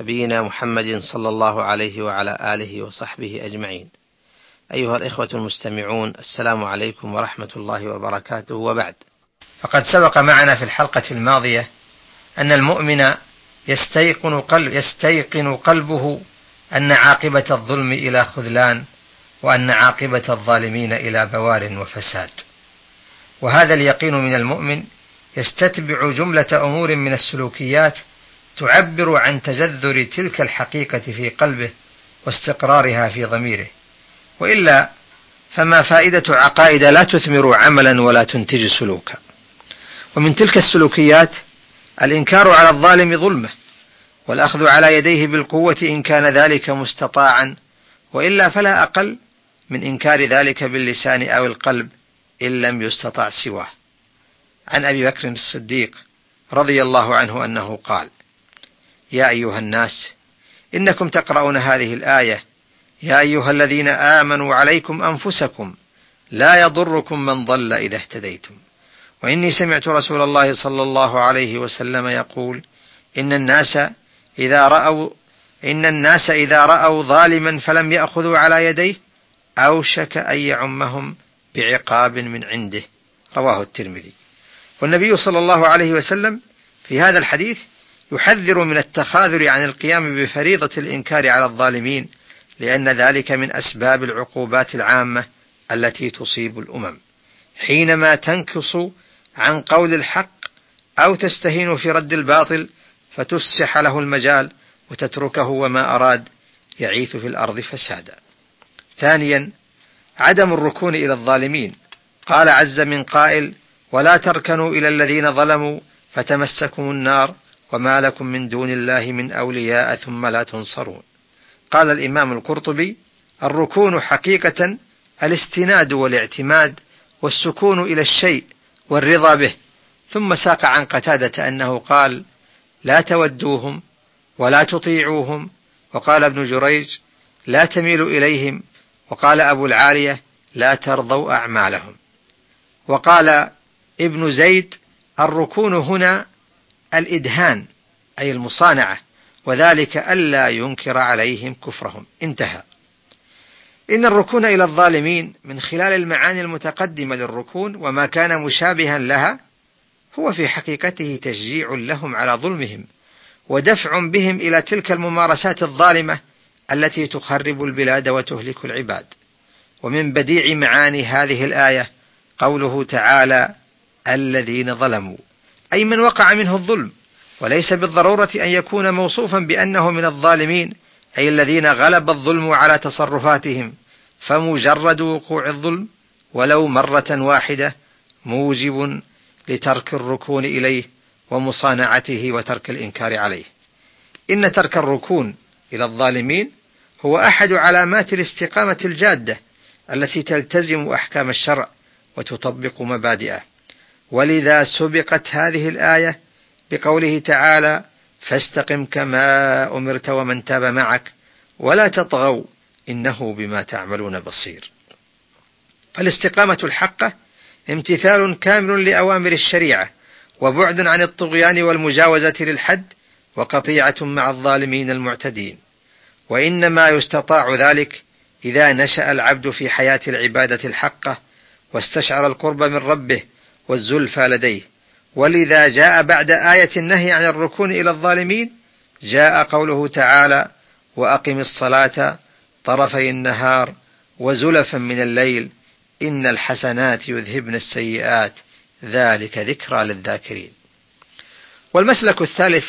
نبينا محمد صلى الله عليه وعلى آله وصحبه أجمعين. أيها الإخوة المستمعون السلام عليكم ورحمة الله وبركاته وبعد. فقد سبق معنا في الحلقة الماضية أن المؤمن يستيقن قلب يستيقن قلبه أن عاقبة الظلم إلى خذلان وأن عاقبة الظالمين إلى بوار وفساد. وهذا اليقين من المؤمن يستتبع جملة أمور من السلوكيات تعبر عن تجذر تلك الحقيقة في قلبه واستقرارها في ضميره. وإلا فما فائدة عقائد لا تثمر عملا ولا تنتج سلوكا. ومن تلك السلوكيات الإنكار على الظالم ظلمه والأخذ على يديه بالقوة إن كان ذلك مستطاعا وإلا فلا أقل من إنكار ذلك باللسان أو القلب إن لم يستطع سواه. عن أبي بكر الصديق رضي الله عنه أنه قال يا أيها الناس إنكم تقرؤون هذه الآية يا أيها الذين آمنوا عليكم أنفسكم لا يضركم من ضل إذا اهتديتم. وإني سمعت رسول الله صلى الله عليه وسلم يقول إن الناس إذا رأوا إن الناس إذا رأوا ظالما فلم يأخذوا على يديه أوشك أن يعمهم بعقاب من عنده. رواه الترمذي. والنبي صلى الله عليه وسلم في هذا الحديث يحذر من التخاذل عن القيام بفريضة الإنكار على الظالمين لأن ذلك من أسباب العقوبات العامة التي تصيب الأمم حينما تنكص عن قول الحق أو تستهين في رد الباطل فتفسح له المجال وتتركه وما أراد يعيث في الأرض فسادا. ثانيا عدم الركون إلى الظالمين قال عز من قائل ولا تركنوا إلى الذين ظلموا فتمسكم النار وما لكم من دون الله من أولياء ثم لا تنصرون. قال الإمام القرطبي الركون حقيقة الاستناد والاعتماد والسكون إلى الشيء والرضا به. ثم ساق عن قتادة أنه قال لا تودوهم ولا تطيعوهم. وقال ابن جريج لا تميلوا إليهم. وقال أبو العالية لا ترضوا أعمالهم. وقال ابن زيد الركون هنا الإدهان أي المصانعة وذلك ألا ينكر عليهم كفرهم. انتهى. إن الركون إلى الظالمين من خلال المعاني المتقدمة للركون وما كان مشابها لها هو في حقيقته تشجيع لهم على ظلمهم ودفع بهم إلى تلك الممارسات الظالمة التي تخرب البلاد وتهلك العباد. ومن بديع معاني هذه الآية قوله تعالى الذين ظلموا. أي من وقع منه الظلم وليس بالضرورة أن يكون موصوفا بأنه من الظالمين أي الذين غلب الظلم على تصرفاتهم فمجرد وقوع الظلم ولو مرة واحدة موجب لترك الركون إليه ومصانعته وترك الإنكار عليه. إن ترك الركون إلى الظالمين هو أحد علامات الاستقامة الجادة التي تلتزم أحكام الشرع وتطبق مبادئه. ولذا سبقت هذه الآية بقوله تعالى: فاستقم كما أمرت ومن تاب معك ولا تطغوا إنه بما تعملون بصير. فالاستقامة الحقة امتثال كامل لأوامر الشريعة وبعد عن الطغيان والمجاوزة للحد وقطيعة مع الظالمين المعتدين. وإنما يستطاع ذلك إذا نشأ العبد في حياة العبادة الحقة واستشعر القرب من ربه والزلفى لديه. ولذا جاء بعد آية النهي عن الركون إلى الظالمين جاء قوله تعالى وأقم الصلاة طرفي النهار وزلفا من الليل إن الحسنات يذهبن السيئات. ذلك ذكرى للذاكرين. والمسلك الثالث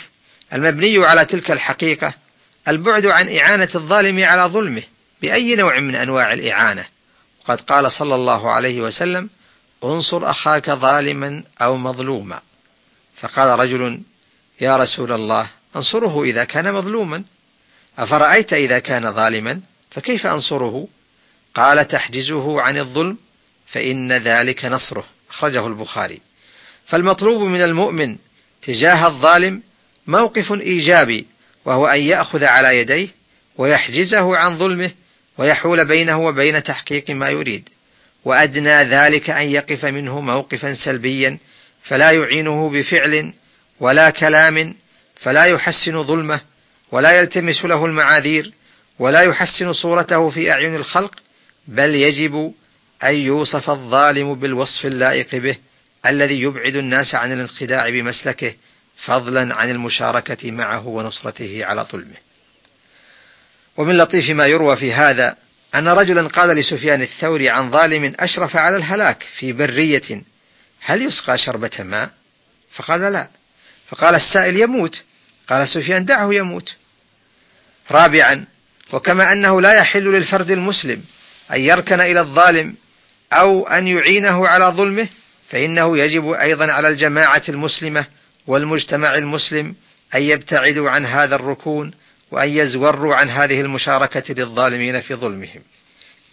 المبني على تلك الحقيقة البعد عن إعانة الظالم على ظلمه بأي نوع من أنواع الإعانة. وقد قال صلى الله عليه وسلم انصر أخاك ظالما أو مظلوما. فقال رجل يا رسول الله انصره إذا كان مظلوما. أفرأيت إذا كان ظالما؟ فكيف أنصره؟ قال تحجزه عن الظلم فإن ذلك نصره. أخرجه البخاري. فالمطلوب من المؤمن تجاه الظالم موقف إيجابي وهو أن يأخذ على يديه ويحجزه عن ظلمه ويحول بينه وبين تحقيق ما يريد. وأدنى ذلك أن يقف منه موقفا سلبيا فلا يعينه بفعل ولا كلام فلا يحسن ظلمه ولا يلتمس له المعاذير ولا يحسن صورته في أعين الخلق بل يجب أن يوصف الظالم بالوصف اللائق به الذي يبعد الناس عن الانخداع بمسلكه فضلا عن المشاركة معه ونصرته على ظلمه. ومن لطيف ما يروى في هذا أن رجلا قال لسفيان الثوري عن ظالم أشرف على الهلاك في برية هل يسقى شربة ماء؟ فقال لا. فقال السائل يموت. قال سفيان دعه يموت. رابعا وكما أنه لا يحل للفرد المسلم أن يركن إلى الظالم أو أن يعينه على ظلمه فإنه يجب أيضا على الجماعة المسلمة والمجتمع المسلم أن يبتعدوا عن هذا الركون وأن يزوروا عن هذه المشاركة للظالمين في ظلمهم.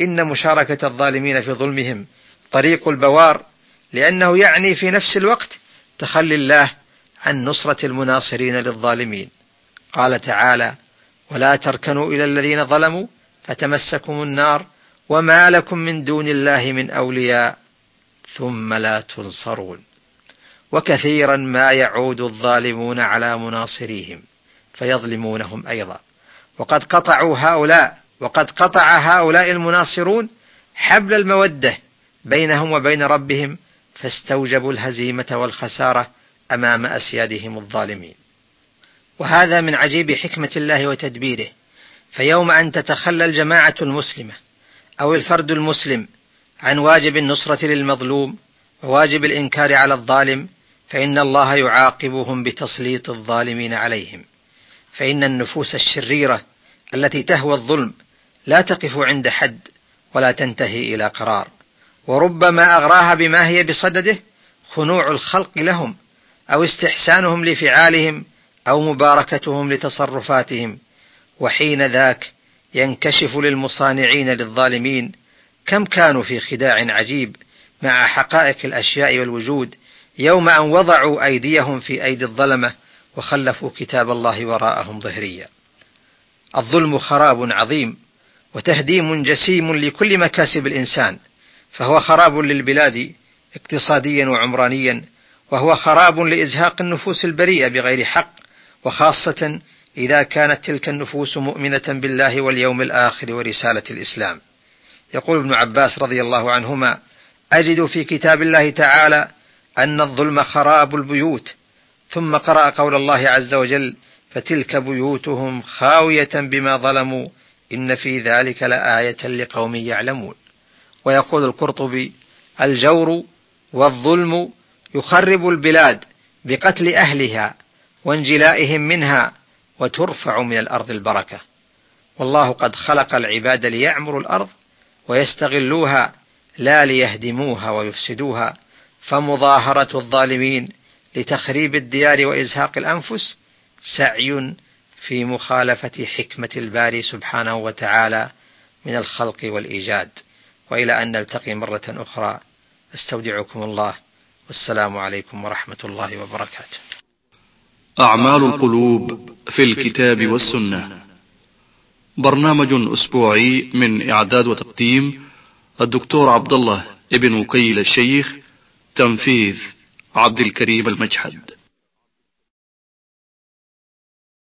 إن مشاركة الظالمين في ظلمهم طريق البوار لأنه يعني في نفس الوقت تخلي الله عن نصرة المناصرين للظالمين. قال تعالى: ولا تركنوا إلى الذين ظلموا فتمسكم النار وما لكم من دون الله من أولياء ثم لا تنصرون وكثيرا ما يعود الظالمون على مناصريهم فيظلمونهم أيضا. وقد قطعوا هؤلاء وقد قطع هؤلاء المناصرون حبل المودة بينهم وبين ربهم فاستوجبوا الهزيمة والخسارة أمام أسيادهم الظالمين. وهذا من عجيب حكمة الله وتدبيره. فيوم أن تتخلى الجماعة المسلمة أو الفرد المسلم عن واجب النصرة للمظلوم وواجب الإنكار على الظالم فإن الله يعاقبهم بتسليط الظالمين عليهم. فإن النفوس الشريرة التي تهوى الظلم لا تقف عند حد ولا تنتهي إلى قرار. وربما أغراها بما هي بصدده خنوع الخلق لهم أو استحسانهم لفعالهم أو مباركتهم لتصرفاتهم. وحين ذاك ينكشف للمصانعين للظالمين كم كانوا في خداع عجيب مع حقائق الأشياء والوجود يوم أن وضعوا أيديهم في أيدي الظلمة وخلفوا كتاب الله وراءهم ظهريا الظلم خراب عظيم وتهديم جسيم لكل مكاسب الإنسان فهو خراب للبلاد اقتصاديا وعمرانيا وهو خراب لإزهاق النفوس البريئة بغير حق وخاصة إذا كانت تلك النفوس مؤمنة بالله واليوم الآخر ورسالة الإسلام. يقول ابن عباس رضي الله عنهما: أجد في كتاب الله تعالى أن الظلم خراب البيوت، ثم قرأ قول الله عز وجل: فتلك بيوتهم خاوية بما ظلموا إن في ذلك لآية لقوم يعلمون. ويقول القرطبي: الجور والظلم يخرب البلاد بقتل أهلها وانجلائهم منها وترفع من الأرض البركة والله قد خلق العباد ليعمروا الأرض ويستغلوها لا ليهدموها ويفسدوها فمظاهرة الظالمين لتخريب الديار وإزهاق الأنفس سعي في مخالفة حكمة الباري سبحانه وتعالى من الخلق والإيجاد. وإلى أن نلتقي مرة أخرى أستودعكم الله. والسلام عليكم ورحمة الله وبركاته. أعمال القلوب في الكتاب والسنة. برنامج أسبوعي من إعداد وتقديم الدكتور عبد الله ابن وكيل الشيخ تنفيذ عبد الكريم المجحد.